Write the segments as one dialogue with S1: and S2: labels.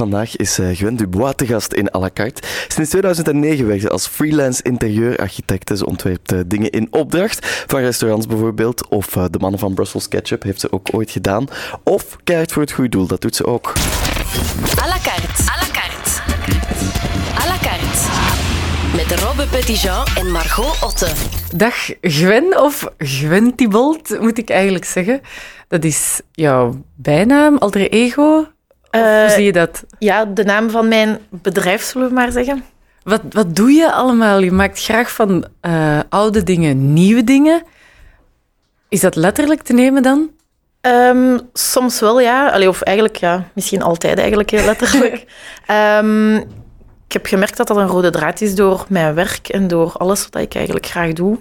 S1: Vandaag is uh, Gwen Dubois te gast in à la carte. Sinds 2009 werkt ze als freelance interieurarchitecte. Ze ontwerpt uh, dingen in opdracht, van restaurants bijvoorbeeld. Of uh, de mannen van Brussels Ketchup heeft ze ook ooit gedaan. Of keihard voor het goede doel, dat doet ze ook.
S2: À la carte. À la carte. À la carte. Met Robbe Petitjean en Margot Otte.
S3: Dag Gwen, of Gwen Thibault moet ik eigenlijk zeggen. Dat is jouw bijnaam, alter ego. Uh, hoe zie je dat?
S4: Ja, de naam van mijn bedrijf, zullen we maar zeggen.
S3: Wat, wat doe je allemaal? Je maakt graag van uh, oude dingen nieuwe dingen. Is dat letterlijk te nemen dan?
S4: Um, soms wel, ja. Allee, of eigenlijk, ja, misschien altijd eigenlijk heel letterlijk. um, ik heb gemerkt dat dat een rode draad is door mijn werk en door alles wat ik eigenlijk graag doe.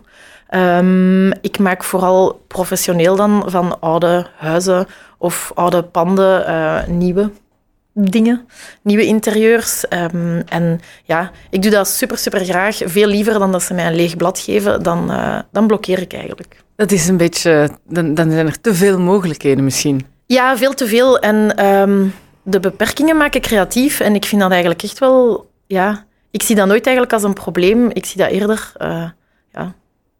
S4: Um, ik maak vooral professioneel dan van oude huizen of oude panden uh, nieuwe dingen, nieuwe interieurs. Um, en ja, ik doe dat super, super graag. Veel liever dan dat ze mij een leeg blad geven, dan, uh, dan blokkeer ik eigenlijk.
S3: Dat is een beetje... Dan, dan zijn er te veel mogelijkheden misschien.
S4: Ja, veel te veel. En um, de beperkingen maken creatief. En ik vind dat eigenlijk echt wel... Ja, ik zie dat nooit eigenlijk als een probleem. Ik zie dat eerder... Uh, ja.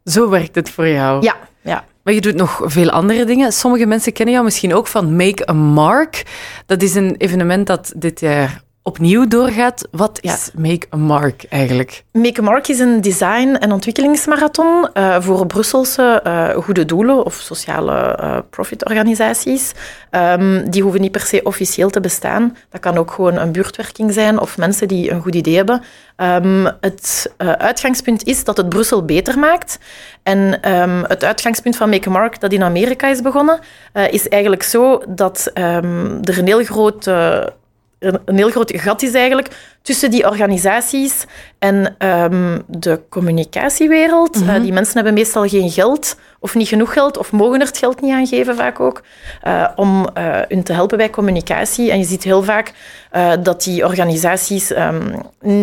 S3: Zo werkt het voor jou?
S4: Ja, ja.
S3: Maar je doet nog veel andere dingen. Sommige mensen kennen jou misschien ook van Make a Mark. Dat is een evenement dat dit jaar opnieuw doorgaat. Wat is. Make a Mark eigenlijk?
S4: Make a Mark is een design- en ontwikkelingsmarathon uh, voor Brusselse uh, goede doelen of sociale uh, profitorganisaties. Um, die hoeven niet per se officieel te bestaan. Dat kan ook gewoon een buurtwerking zijn of mensen die een goed idee hebben. Um, het uitgangspunt is dat het Brussel beter maakt. En um, het uitgangspunt van Make a Mark, dat in Amerika is begonnen, is eigenlijk zo dat er een heel groot een heel groot gat is eigenlijk tussen die organisaties en um, de communicatiewereld. Mm -hmm. uh, die mensen hebben meestal geen geld of niet genoeg geld of mogen er het geld niet aan geven vaak ook uh, om uh, hun te helpen bij communicatie. En je ziet heel vaak dat die organisaties um,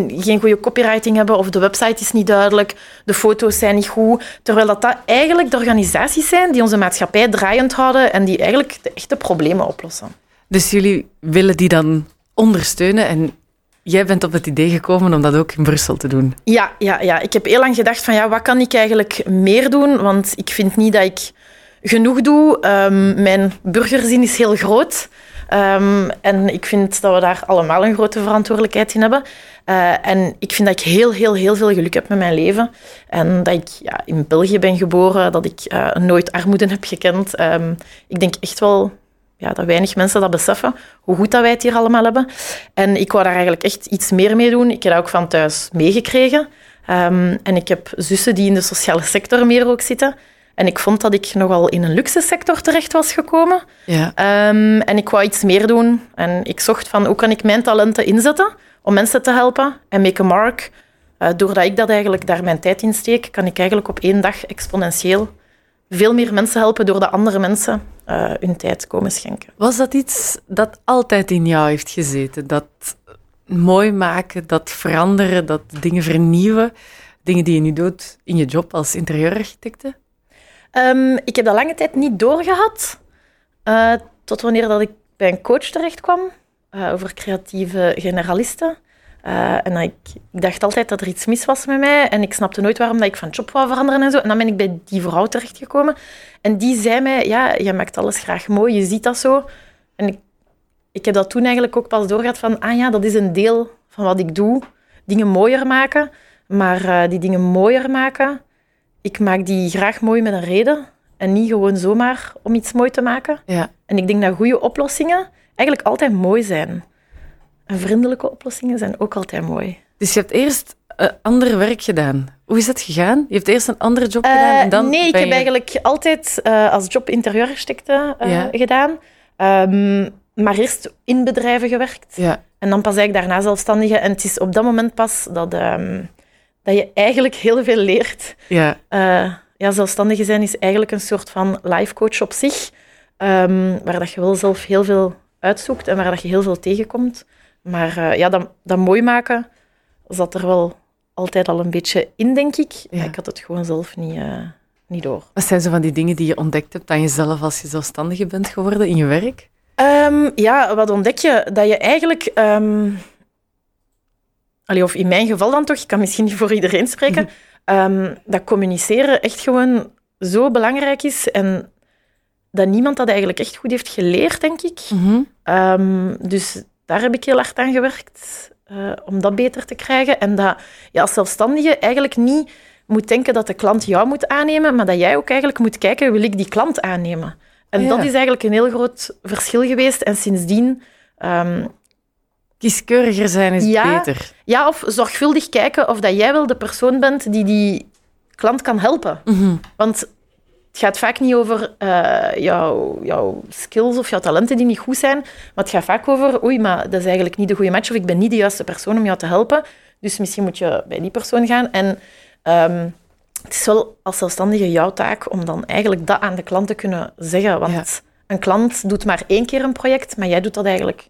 S4: geen goede copywriting hebben of de website is niet duidelijk, de foto's zijn niet goed, terwijl dat, dat eigenlijk de organisaties zijn die onze maatschappij draaiend houden en die eigenlijk de echte problemen oplossen.
S3: Dus jullie willen die dan ondersteunen. En jij bent op het idee gekomen om dat ook in Brussel te doen.
S4: Ja, ja, ja. ik heb heel lang gedacht van ja, wat kan ik eigenlijk meer doen? Want ik vind niet dat ik genoeg doe. Um, mijn burgerzin is heel groot. Um, en ik vind dat we daar allemaal een grote verantwoordelijkheid in hebben. Uh, en ik vind dat ik heel, heel, heel veel geluk heb met mijn leven. En dat ik ja, in België ben geboren, dat ik uh, nooit armoede heb gekend. Um, ik denk echt wel ja, dat weinig mensen dat beseffen, hoe goed dat wij het hier allemaal hebben. En ik wou daar eigenlijk echt iets meer mee doen. Ik heb dat ook van thuis meegekregen. Um, en ik heb zussen die in de sociale sector meer ook zitten. En ik vond dat ik nogal in een luxe sector terecht was gekomen.
S3: Ja.
S4: Um, en ik wou iets meer doen. En ik zocht van, hoe kan ik mijn talenten inzetten om mensen te helpen? En Make a Mark, uh, doordat ik dat eigenlijk daar mijn tijd in steek, kan ik eigenlijk op één dag exponentieel veel meer mensen helpen doordat andere mensen uh, hun tijd komen schenken.
S3: Was dat iets dat altijd in jou heeft gezeten? Dat mooi maken, dat veranderen, dat dingen vernieuwen? Dingen die je nu doet in je job als interieurarchitecte?
S4: Um, ik heb dat lange tijd niet doorgehad. Uh, tot wanneer dat ik bij een coach terecht kwam uh, over creatieve generalisten. Uh, en ik, ik, dacht altijd dat er iets mis was met mij. En ik snapte nooit waarom dat ik van job wou veranderen en zo. En dan ben ik bij die vrouw terechtgekomen. En die zei mij, ja, je maakt alles graag mooi, je ziet dat zo. En ik, ik heb dat toen eigenlijk ook pas doorgehad van, ah ja, dat is een deel van wat ik doe. Dingen mooier maken. Maar uh, die dingen mooier maken, ik maak die graag mooi met een reden. En niet gewoon zomaar om iets mooi te maken.
S3: Ja.
S4: En ik denk dat goede oplossingen eigenlijk altijd mooi zijn. En vriendelijke oplossingen zijn ook altijd mooi.
S3: Dus je hebt eerst uh, ander werk gedaan. Hoe is dat gegaan? Je hebt eerst een andere job gedaan uh, en dan...
S4: Nee, ik heb eigenlijk altijd uh, als job interieurarchitecte ja. gedaan. Um, maar eerst in bedrijven gewerkt.
S3: Ja.
S4: En dan pas eigenlijk daarna zelfstandige. En het is op dat moment pas dat, um, dat je eigenlijk heel veel leert.
S3: Ja.
S4: ja, zelfstandige zijn is eigenlijk een soort van life coach op zich. Um, waar dat je wel zelf heel veel uitzoekt en waar dat je heel veel tegenkomt. Maar uh, ja, dat, dat mooi maken zat er wel altijd al een beetje in, denk ik.
S3: Ja.
S4: Ik had het gewoon zelf niet, uh, niet door.
S3: Wat zijn zo van die dingen die je ontdekt hebt aan jezelf als je zelfstandige bent geworden in je werk?
S4: Ehm, ja, wat ontdek je? Dat je eigenlijk... allee, of in mijn geval dan toch, ik kan misschien niet voor iedereen spreken, ehm, dat communiceren echt gewoon zo belangrijk is en dat niemand dat eigenlijk echt goed heeft geleerd, denk ik. Ehm, dus daar heb ik heel hard aan gewerkt, eh, om dat beter te krijgen. En dat je als zelfstandige eigenlijk niet moet denken dat de klant jou moet aannemen, maar dat jij ook eigenlijk moet kijken, wil ik die klant aannemen? En
S3: Ja.
S4: dat is eigenlijk een heel groot verschil geweest. En sindsdien ehm,
S3: Kieskeuriger zijn is
S4: Ja.
S3: beter.
S4: Ja, of zorgvuldig kijken of dat jij wel de persoon bent die die klant kan helpen. Want het gaat vaak niet over eh, jouw, jouw skills of jouw talenten die niet goed zijn, maar het gaat vaak over oei, maar dat is eigenlijk niet de goede match of ik ben niet de juiste persoon om jou te helpen. Dus misschien moet je bij die persoon gaan. En ehm, het is wel als zelfstandige jouw taak om dan eigenlijk dat aan de klant te kunnen zeggen. Want
S3: Ja.
S4: een klant doet maar één keer een project, maar jij doet dat eigenlijk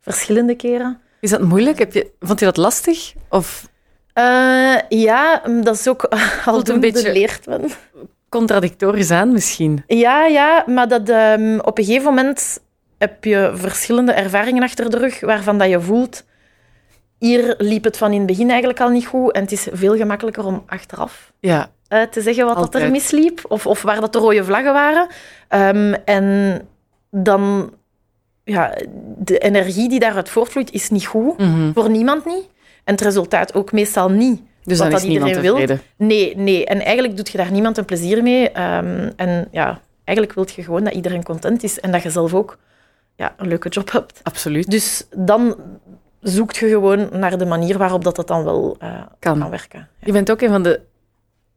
S4: verschillende keren.
S3: Is dat moeilijk? Heb je, vond je dat lastig? Of
S4: Eh, ja, mm, dat is ook al
S3: een beetje-
S4: leert men.
S3: Contradictorisch aan misschien?
S4: Ja, ja, maar dat, ehm, op een gegeven moment heb je verschillende ervaringen achter de rug waarvan dat je voelt, hier liep het van in het begin eigenlijk al niet goed en het is veel gemakkelijker om achteraf
S3: Ja,
S4: eh, te zeggen wat dat er misliep of, of waar dat de rode vlaggen waren. Ehm, en dan, ja, de energie die daaruit voortvloeit is niet goed,
S3: Mhm.
S4: voor niemand niet. En het resultaat ook meestal niet.
S3: Dus
S4: Wat
S3: dan is
S4: iedereen wil.
S3: tevreden.
S4: Nee, nee. En eigenlijk doet je daar niemand een plezier mee. Ehm, en ja, eigenlijk wil je gewoon dat iedereen content is en dat je zelf ook ja, een leuke job hebt.
S3: Absoluut.
S4: Dus dan zoekt je gewoon naar de manier waarop dat, dat dan wel eh,
S3: Kan.
S4: kan werken.
S3: Je bent ook een van de,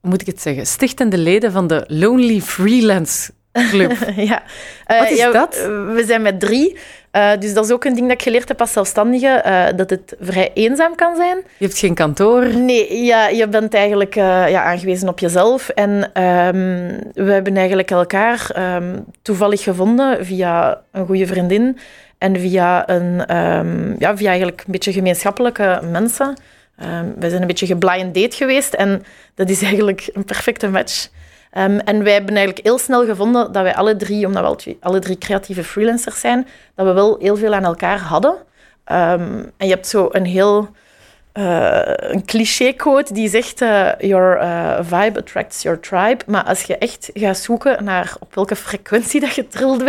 S3: moet ik het zeggen, stichtende leden van de Lonely Freelance Club.
S4: ja. Eh,
S3: Wat is
S4: ja,
S3: dat?
S4: We zijn met drie. Eh, dus dat is ook een ding dat ik geleerd heb als zelfstandige, eh, dat het vrij eenzaam kan zijn.
S3: Je hebt geen kantoor.
S4: Nee, ja, je bent eigenlijk eh, ja, aangewezen op jezelf. En ehm, we hebben eigenlijk elkaar ehm, toevallig gevonden via een goede vriendin en via, een, ehm, ja, via eigenlijk een beetje gemeenschappelijke mensen. Wij zijn een beetje geblind date geweest en dat is eigenlijk een perfecte match. Ehm, en wij hebben eigenlijk heel snel gevonden dat wij alle drie, omdat we alle drie creatieve freelancers zijn, dat we wel heel veel aan elkaar hadden. Ehm, en je hebt zo een heel eh, een cliché-quote die zegt: eh, Your eh, vibe attracts your tribe. Maar als je echt gaat zoeken naar op welke frequentie dat je trilt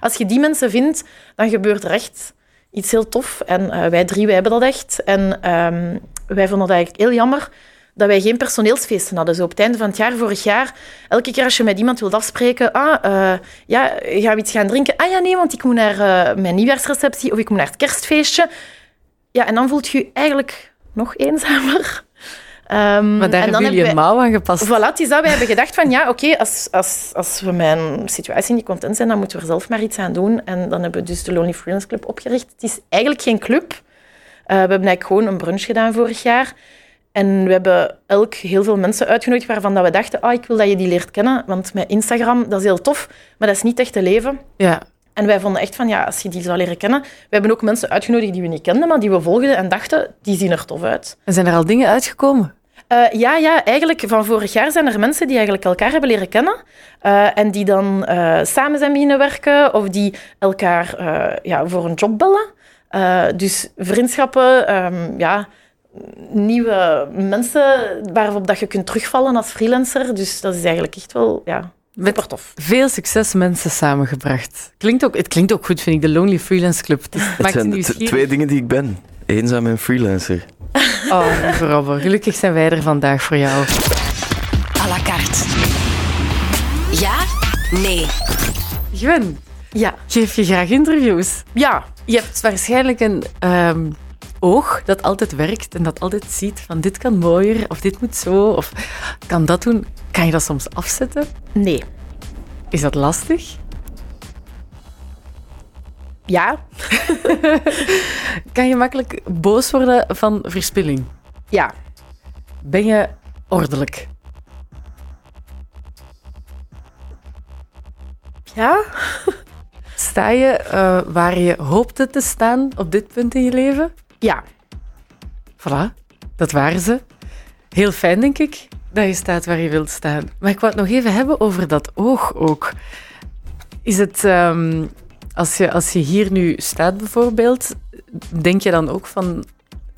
S4: als je die mensen vindt, dan gebeurt er echt iets heel tof. En wij drie, wij hebben dat echt. En ehm, wij vonden dat eigenlijk heel jammer dat wij geen personeelsfeesten hadden. Zo op het einde van het jaar, vorig jaar, elke keer als je met iemand wilt afspreken, ah, eh, ja, gaan we iets gaan drinken? Ah ja, nee, want ik moet naar eh, mijn nieuwjaarsreceptie of ik moet naar het kerstfeestje. Ja, en dan voelt je je eigenlijk nog eenzamer. Ehm,
S3: Maar daar
S4: en dan
S3: hebben jullie een mouw aan gepast.
S4: Voilà, het is dat. Wij hebben gedacht van, ja, oké, als, als, als we een situatie niet content zijn, dan moeten we er zelf maar iets aan doen. En dan hebben we dus de Lonely Freelance Club opgericht. Het is eigenlijk geen club. Eh, we hebben eigenlijk gewoon een brunch gedaan vorig jaar. En we hebben elk heel veel mensen uitgenodigd waarvan dat we dachten, ah, ik wil dat je die leert kennen, want met Instagram, dat is heel tof, maar dat is niet echt te leven.
S3: Ja.
S4: En wij vonden echt van, ja, als je die zou leren kennen... We hebben ook mensen uitgenodigd die we niet kenden, maar die we volgden en dachten, die zien er tof uit.
S3: En zijn er al dingen uitgekomen?
S4: Eh, ja, ja, eigenlijk van vorig jaar zijn er mensen die eigenlijk elkaar hebben leren kennen eh, en die dan eh, samen zijn beginnen werken of die elkaar ja, voor een job bellen. Dus vriendschappen, ehm, ja, nieuwe mensen waarop dat je kunt terugvallen als freelancer. Dus dat is eigenlijk echt wel ja, super tof.
S3: Veel succes mensen samengebracht. Klinkt ook, het klinkt ook goed, vind ik, de Lonely Freelance Club. Het, is,
S1: Het zijn twee dingen die ik ben. Eenzaam en freelancer.
S3: Oh, lieve Robbe, gelukkig zijn wij er vandaag voor jou.
S2: à la carte. Ja? Nee.
S3: Gwen,
S4: Ja,
S3: geef je graag interviews?
S4: ja,
S3: Je hebt waarschijnlijk een ehm, oog dat altijd werkt en dat altijd ziet van dit kan mooier of dit moet zo of kan dat doen. Kan je dat soms afzetten?
S4: nee.
S3: Is dat lastig?
S4: Ja,
S3: Kan je makkelijk boos worden van verspilling?
S4: ja,
S3: Ben je ordelijk?
S4: ja.
S3: Sta je eh, waar je hoopte te staan op dit punt in je leven?
S4: Ja,
S3: Voilà, dat waren ze. Heel fijn, denk ik, dat je staat waar je wilt staan. Maar ik wou het nog even hebben over dat oog ook. Is het, ehm, Als je, als je hier nu staat bijvoorbeeld, denk je dan ook van,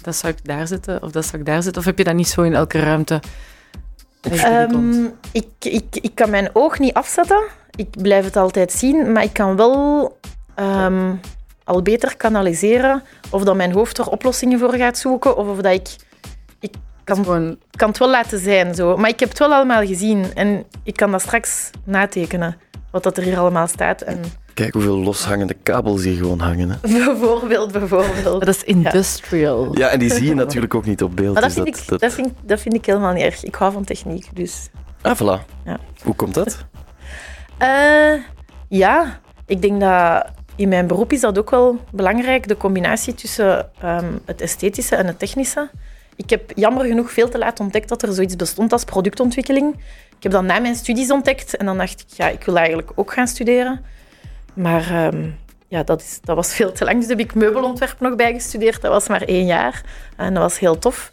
S3: dat zou ik daar zitten of dat zou ik daar zitten? Of heb je dat niet zo in elke ruimte?
S4: Ehm, ik, ik, ik kan mijn oog niet afzetten. Ik blijf het altijd zien, maar ik kan wel ehm, al beter kanaliseren of dat mijn hoofd er oplossingen voor gaat zoeken of of dat ik... Ik kan,
S3: Gewoon,
S4: kan het wel laten zijn, zo. maar ik heb het wel allemaal gezien en ik kan dat straks natekenen, wat dat er hier allemaal staat. En
S1: Kijk hoeveel loshangende kabels hier gewoon hangen. Hè.
S4: bijvoorbeeld, bijvoorbeeld.
S3: dat is industrial.
S1: Ja, en die zie je natuurlijk ook niet op beeld.
S4: Maar dat
S1: dus
S4: vind, ik, dat, vind, dat vind ik helemaal niet erg. Ik hou van techniek, dus...
S1: Ah, voilà.
S4: Ja.
S1: Hoe komt dat?
S4: Eh, ja, ik denk dat in mijn beroep is dat ook wel belangrijk, de combinatie tussen ehm, het esthetische en het technische. Ik heb jammer genoeg veel te laat ontdekt dat er zoiets bestond als productontwikkeling. Ik heb dat na mijn studies ontdekt en dan dacht ik, ja, ik wil eigenlijk ook gaan studeren. Maar ehm, ja, dat, is, dat was veel te lang, dus heb ik meubelontwerp nog bijgestudeerd. Dat was maar één jaar en dat was heel tof.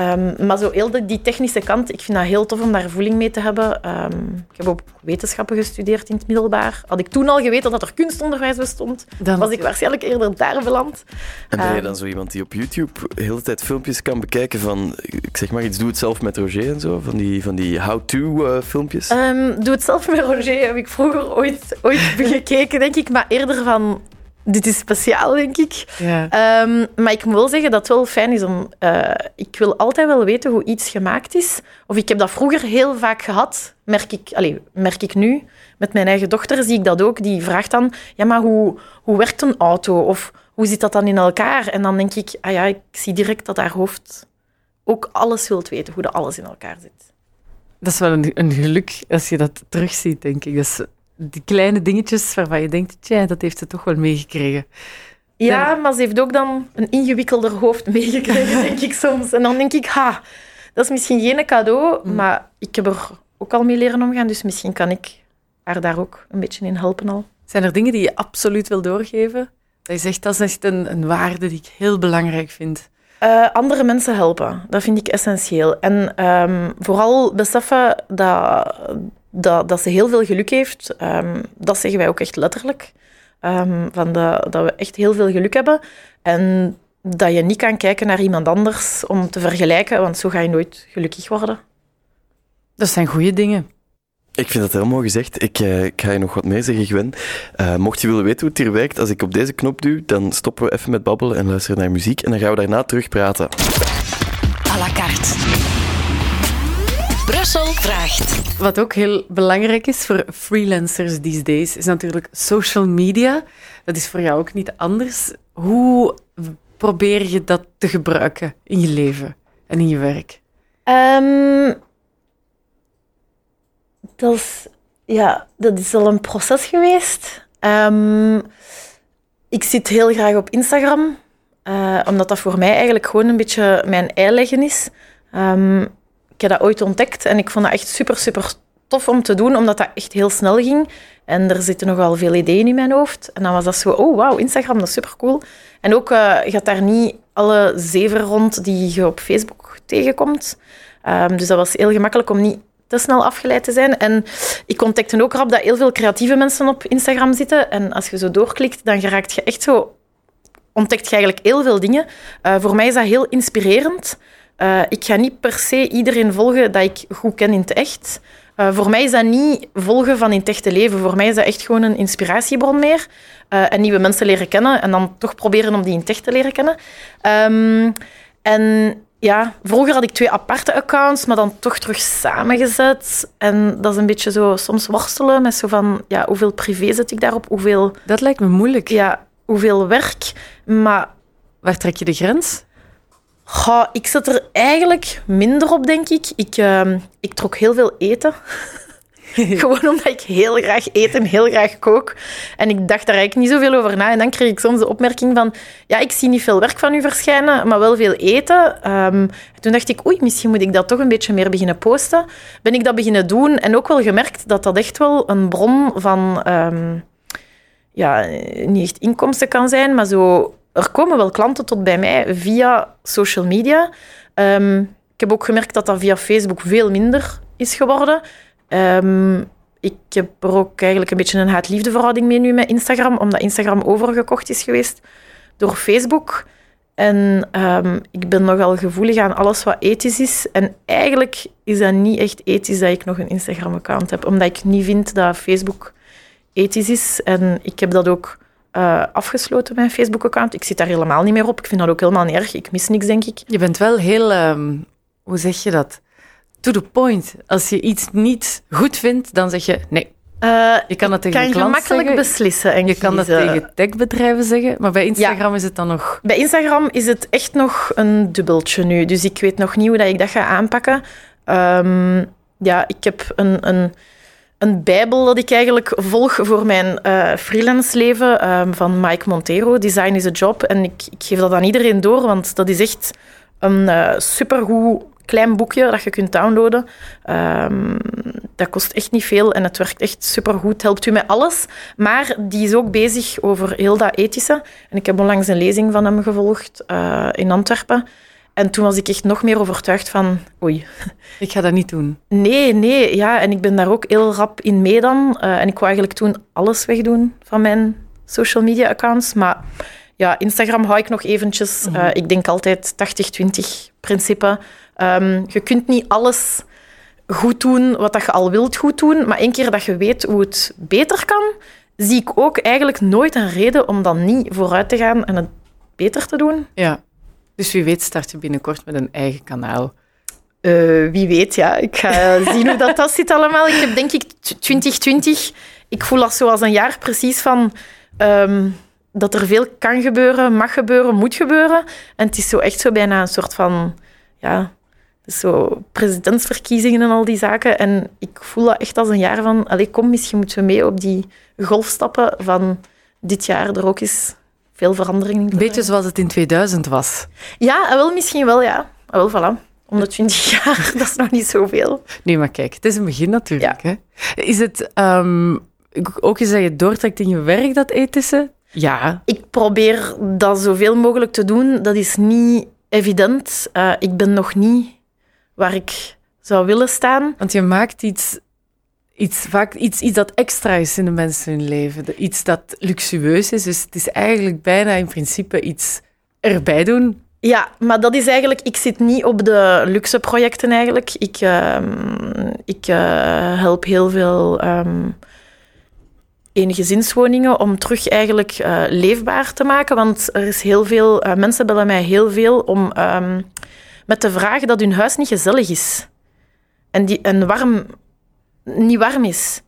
S4: Ehm, maar zo heel de, die technische kant, ik vind dat heel tof om daar voeling mee te hebben. Ehm, ik heb ook wetenschappen gestudeerd in het middelbaar. Had ik toen al geweten dat er kunstonderwijs bestond,
S3: Dan-
S4: was ik waarschijnlijk eerder daar beland.
S1: En ben je
S4: Ehm.
S1: dan zo iemand die op YouTube de hele tijd filmpjes kan bekijken van, ik zeg maar iets, doe het zelf met Roger en zo, van die, van die how-to eh, filmpjes?
S4: Ehm, doe het zelf met Roger, heb ik vroeger ooit, ooit gekeken, denk ik. Maar eerder van, dit is speciaal, denk ik.
S3: Ja.
S4: Ehm, maar ik moet wel zeggen dat het wel fijn is om... eh, ik wil altijd wel weten hoe iets gemaakt is. Of ik heb dat vroeger heel vaak gehad, merk ik, allez, merk ik nu. Met mijn eigen dochter zie ik dat ook. Die vraagt dan, ja, maar hoe, hoe werkt een auto? Of hoe zit dat dan in elkaar? En dan denk ik, ah ja, ik zie direct dat haar hoofd ook alles wilt weten, hoe dat alles in elkaar zit.
S3: Dat is wel een, een geluk als je dat terugziet, denk ik. Dus die kleine dingetjes waarvan je denkt, tja, dat heeft ze toch wel meegekregen.
S4: Ja, maar ze heeft ook dan een ingewikkelder hoofd meegekregen, denk ik soms. En dan denk ik, ha, dat is misschien geen cadeau,
S3: Mm.
S4: maar ik heb er ook al mee leren omgaan, dus misschien kan ik haar daar ook een beetje in helpen al.
S3: Zijn er dingen die je absoluut wil doorgeven? Dat je zegt, dat is echt een, een waarde die ik heel belangrijk vind.
S4: Eh, andere mensen helpen, dat vind ik essentieel. En ehm, vooral beseffen dat, dat, dat ze heel veel geluk heeft. Ehm, dat zeggen wij ook echt letterlijk. Ehm, van de, dat we echt heel veel geluk hebben. En dat je niet kan kijken naar iemand anders om te vergelijken, want zo ga je nooit gelukkig worden.
S3: Dat zijn goede dingen.
S1: Ik vind dat heel mooi gezegd. Ik, eh, ik ga je nog wat meer zeggen, Gwen. Eh, mocht je willen weten hoe het hier werkt, als ik op deze knop duw, dan stoppen we even met babbelen en luisteren naar muziek. En dan gaan we daarna terug praten.
S2: à la carte. Brussel
S3: Wat ook heel belangrijk is voor freelancers these days, is natuurlijk social media. Dat is voor jou ook niet anders. Hoe probeer je dat te gebruiken in je leven en in je werk?
S4: Ehm, dat, is, ja, dat is al een proces geweest. Ehm, ik zit heel graag op Instagram, eh, omdat dat voor mij eigenlijk gewoon een beetje mijn eileggen is. Ehm, ik heb dat ooit ontdekt en ik vond dat echt super, super tof om te doen, omdat dat echt heel snel ging. En er zitten nogal veel ideeën in mijn hoofd. En dan was dat zo, oh wauw, Instagram, dat is super cool. En ook eh, gaat daar niet alle zeven rond die je op Facebook tegenkomt. Ehm, dus dat was heel gemakkelijk om niet te snel afgeleid te zijn. En ik ontdekte ook rap dat heel veel creatieve mensen op Instagram zitten. En als je zo doorklikt, dan geraakt je echt zo... Ontdekt je eigenlijk heel veel dingen. Eh, voor mij is dat heel inspirerend. Eh, ik ga niet per se iedereen volgen dat ik goed ken in het echt. Eh, voor mij is dat niet volgen van in het echte leven. Voor mij is dat echt gewoon een inspiratiebron meer. Eh, en nieuwe mensen leren kennen en dan toch proberen om die in het echt te leren kennen. Ehm, en ja, vroeger had ik twee aparte accounts, maar dan toch terug samengezet. En dat is een beetje zo soms worstelen met zo van, ja, hoeveel privé zet ik daarop, hoeveel,
S3: Dat lijkt me moeilijk.
S4: ja, hoeveel werk. Maar
S3: Waar trek je de grens?
S4: Goh, ik zet er eigenlijk minder op, denk ik. Ik, ehm, ik trok heel veel eten. Gewoon omdat ik heel graag eet en heel graag kook. En ik dacht daar eigenlijk niet zoveel over na. En dan kreeg ik soms de opmerking van... Ja, ik zie niet veel werk van u verschijnen, maar wel veel eten. Ehm, toen dacht ik, oei, misschien moet ik dat toch een beetje meer beginnen posten. Ben ik dat beginnen doen en ook wel gemerkt dat dat echt wel een bron van... ehm, ja, niet echt inkomsten kan zijn, maar zo... Er komen wel klanten tot bij mij via social media. Ehm, ik heb ook gemerkt dat dat via Facebook veel minder is geworden. Ehm, ik heb er ook eigenlijk een beetje een haat-liefde verhouding mee nu met Instagram, omdat Instagram overgekocht is geweest door Facebook. En ehm, ik ben nogal gevoelig aan alles wat ethisch is. En eigenlijk is dat niet echt ethisch dat ik nog een Instagram-account heb, omdat ik niet vind dat Facebook ethisch is. En ik heb dat ook uh, afgesloten, mijn Facebook-account. Ik zit daar helemaal niet meer op. Ik vind dat ook helemaal niet erg. Ik mis niks, denk ik.
S3: Je bent wel heel, ehm, hoe zeg je dat? To the point. Als je iets niet goed vindt, dan zeg je nee.
S4: Uh, je kan dat tegen kan gemakkelijk zeggen. beslissen en
S3: Je kan dat tegen techbedrijven zeggen, maar bij Instagram is het dan nog...
S4: Bij Instagram is het echt nog een dubbeltje nu. Dus ik weet nog niet hoe dat ik dat ga aanpakken. Um, ja, ik heb een, een een bijbel dat ik eigenlijk volg voor mijn uh, freelance leven um, van Mike Montero. Design is a job. En ik, ik, geef dat aan iedereen door, want dat is echt een uh, supergoed klein boekje dat je kunt downloaden. Um, dat kost echt niet veel en het werkt echt supergoed. Helpt u met alles. Maar die is ook bezig over heel dat ethische. En ik heb onlangs een lezing van hem gevolgd uh, in Antwerpen. En toen was ik echt nog meer overtuigd van, oei.
S3: Ik ga dat niet doen.
S4: Nee, nee, ja. En ik ben daar ook heel rap in mee dan. Uh, en ik wou eigenlijk toen alles wegdoen van mijn social media accounts. Maar ja, Instagram hou ik nog eventjes. Uh, ik denk altijd 80-20 principe. Um, je kunt niet alles goed doen wat dat je al wilt goed doen. Maar één keer dat je weet hoe het beter kan, zie ik ook eigenlijk nooit een reden om dan niet vooruit te gaan en het beter te doen.
S3: Ja. Dus wie weet start je binnenkort met een eigen kanaal.
S4: Uh, wie weet, ja. Ik ga zien hoe dat, dat zit allemaal. Ik heb denk ik 2020... Ik voel dat zo als een jaar precies van... Um, dat er veel kan gebeuren, mag gebeuren, moet gebeuren. En het is zo echt zo bijna een soort van... Ja, zo presidentsverkiezingen en al die zaken. En ik voel dat echt als een jaar van... Allee, kom, misschien moeten we mee op die golf stappen van dit jaar er ook eens veel verandering
S3: in. Beetje zoals het in 2000 was.
S4: Ja, ah, wel misschien wel, ja. Ah, wel, voilà. 120 jaar, dat is nog niet zoveel.
S3: Nee, maar kijk, het is een begin natuurlijk. Hè? Is het um, ook eens dat je doortrekt in je werk, dat ethische? Ja.
S4: Ik probeer dat zoveel mogelijk te doen. Dat is niet evident. Uh, ik ben nog niet waar ik zou willen staan.
S3: Want je maakt iets iets, vaak iets, iets dat extra is in de mensen hun leven. Iets dat luxueus is. Dus het is eigenlijk bijna in principe iets erbij doen.
S4: Ja, maar dat is eigenlijk... Ik zit niet op de luxe projecten eigenlijk. Ik, uh, ik uh, help heel veel um, eengezinswoningen om terug eigenlijk uh, leefbaar te maken. Want er is heel veel... Uh, mensen bellen mij heel veel om um, met de vraag dat hun huis niet gezellig is. En, die, en warm niet warm is.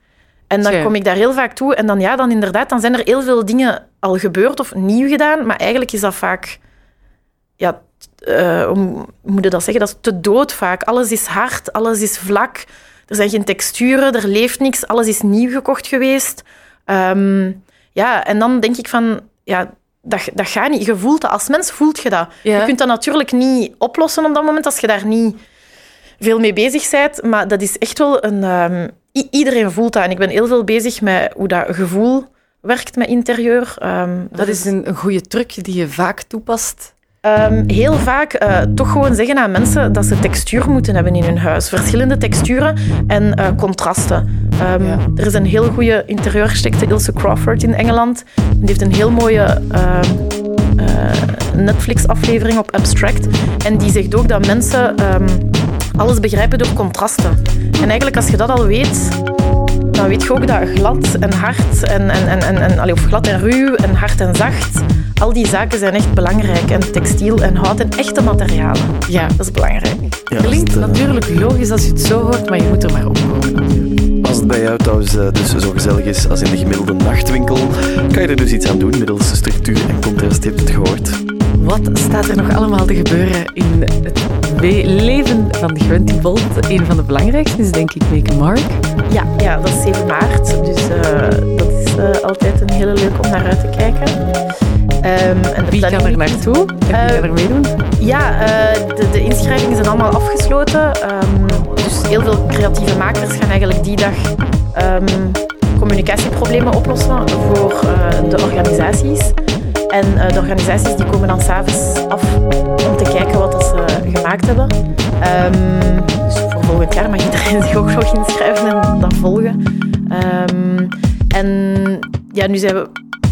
S4: En dan kom ik daar heel vaak toe. En dan, ja, dan inderdaad, dan zijn er heel veel dingen al gebeurd of nieuw gedaan. Maar eigenlijk is dat vaak... Ja, uh, hoe moet je dat zeggen? Dat is te dood vaak. Alles is hard, alles is vlak. Er zijn geen texturen, er leeft niks. Alles is nieuw gekocht geweest. Um, ja, en dan denk ik van... Ja, dat, dat gaat niet. Je voelt dat. Als mens voelt je dat. Je kunt dat natuurlijk niet oplossen op dat moment als je daar niet veel mee bezig bent. Maar dat is echt wel een... Um, iedereen voelt dat. En ik ben heel veel bezig met hoe dat gevoel werkt met interieur. Um,
S3: dat, is een, een goede truc die je vaak toepast.
S4: Um, heel vaak uh, toch gewoon zeggen aan mensen dat ze textuur moeten hebben in hun huis. Verschillende texturen en uh, contrasten. Um, ja. Er is een heel goede interieurarchitecte, Ilse Crawford in Engeland. Die heeft een heel mooie uh, Netflix-aflevering op Abstract. En die zegt ook dat mensen alles begrijpen door contrasten. En eigenlijk als je dat al weet, dan weet je ook dat glad en hard en, en, en, en, en of glad en ruw en hard en zacht, al die zaken zijn echt belangrijk. En textiel en hout en echte materialen. Ja, dat is belangrijk.
S3: Ja, Klinkt natuurlijk logisch als je het zo hoort, maar je moet er maar opkomen
S1: Als het bij jou thuis uh, dus zo gezellig is als in de gemiddelde nachtwinkel, kan je er dus iets aan doen middels structuur en contrast. Je hebt het gehoord.
S3: Wat staat er nog allemaal te gebeuren in het leven van Gwenty Bolt? Een van de belangrijkste is denk ik Make Mark.
S4: Ja, ja, dat is 7 maart. Dus uh, dat is uh, altijd een hele leuk om naar uit te kijken.
S3: Um, en Wie kan er naartoe? En wie uh, er meedoen?
S4: Ja, de, de, inschrijvingen zijn allemaal afgesloten. Um, dus heel veel creatieve makers gaan eigenlijk die dag um, communicatieproblemen oplossen voor de organisaties. En de organisaties die komen dan s'avonds af om te kijken wat dat gemaakt hebben. Um, dus voor volgend jaar mag iedereen zich ook nog inschrijven en dat volgen. Ehm, en ja, nu zijn we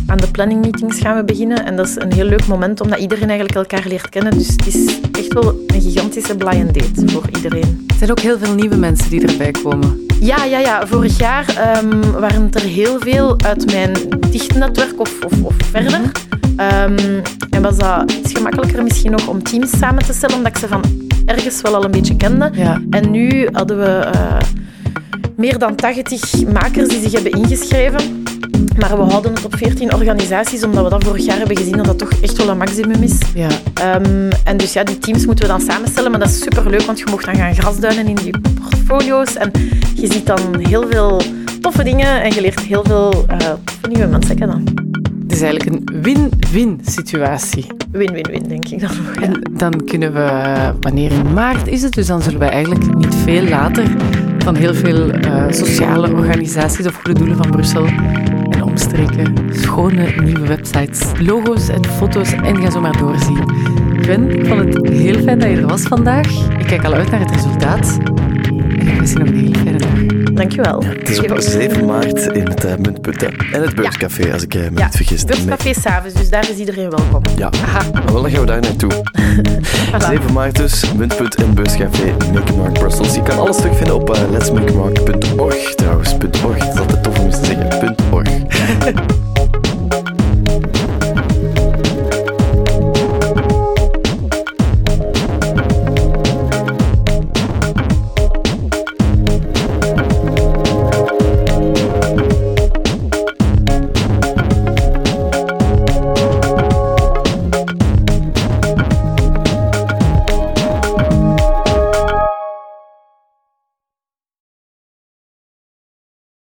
S4: aan de planning meetings gaan we beginnen. En dat is een heel leuk moment, omdat iedereen eigenlijk elkaar leert kennen. Dus het is echt wel een gigantische blind date voor iedereen.
S3: Er zijn ook heel veel nieuwe mensen die erbij komen.
S4: Ja, ja, ja. Vorig jaar ehm, waren het er heel veel uit mijn dicht netwerk of, of, of verder. Ehm, en was dat iets gemakkelijker misschien nog om teams samen te stellen, omdat ik ze van ergens wel al een beetje kende.
S3: Ja.
S4: En nu hadden we eh, meer dan 80 makers die zich hebben ingeschreven. Maar we houden het op 14 organisaties, omdat we dat vorig jaar hebben gezien dat dat toch echt wel een maximum is.
S3: Ja.
S4: Ehm, en dus ja, die teams moeten we dan samenstellen, maar dat is superleuk, want je mocht dan gaan grasduinen in die portfolio's en je ziet dan heel veel toffe dingen en je leert heel veel eh, toffe nieuwe mensen kennen.
S3: Het is eigenlijk een win-win situatie.
S4: Win-win-win, denk ik dan nog. Ja.
S3: En dan kunnen we, wanneer in maart is het, dus dan zullen we eigenlijk niet veel later van heel veel eh, sociale organisaties of goede doelen van Brussel en omstreken schone nieuwe websites, logo's en foto's en ga zo maar doorzien. Gwen, ik vond het heel fijn dat je er was vandaag. Ik kijk al uit naar het resultaat. En ik wens je nog een hele
S4: Dankjewel.
S1: Het is op 7 maart in het uh, Muntpunt en het Beurscafé, als ik uh, me
S4: Ja,
S1: niet vergis.
S4: Beurscafé s'avonds, dus daar is iedereen welkom.
S1: Ja, maar wel dan gaan we daar naartoe. 7 maart dus, Muntpunt en Beurscafé Milky Mark Brussels. Je kan alles terugvinden op uh, letsmilkymark.org trouwens. .org, dat is altijd tof om eens te zeggen. .org.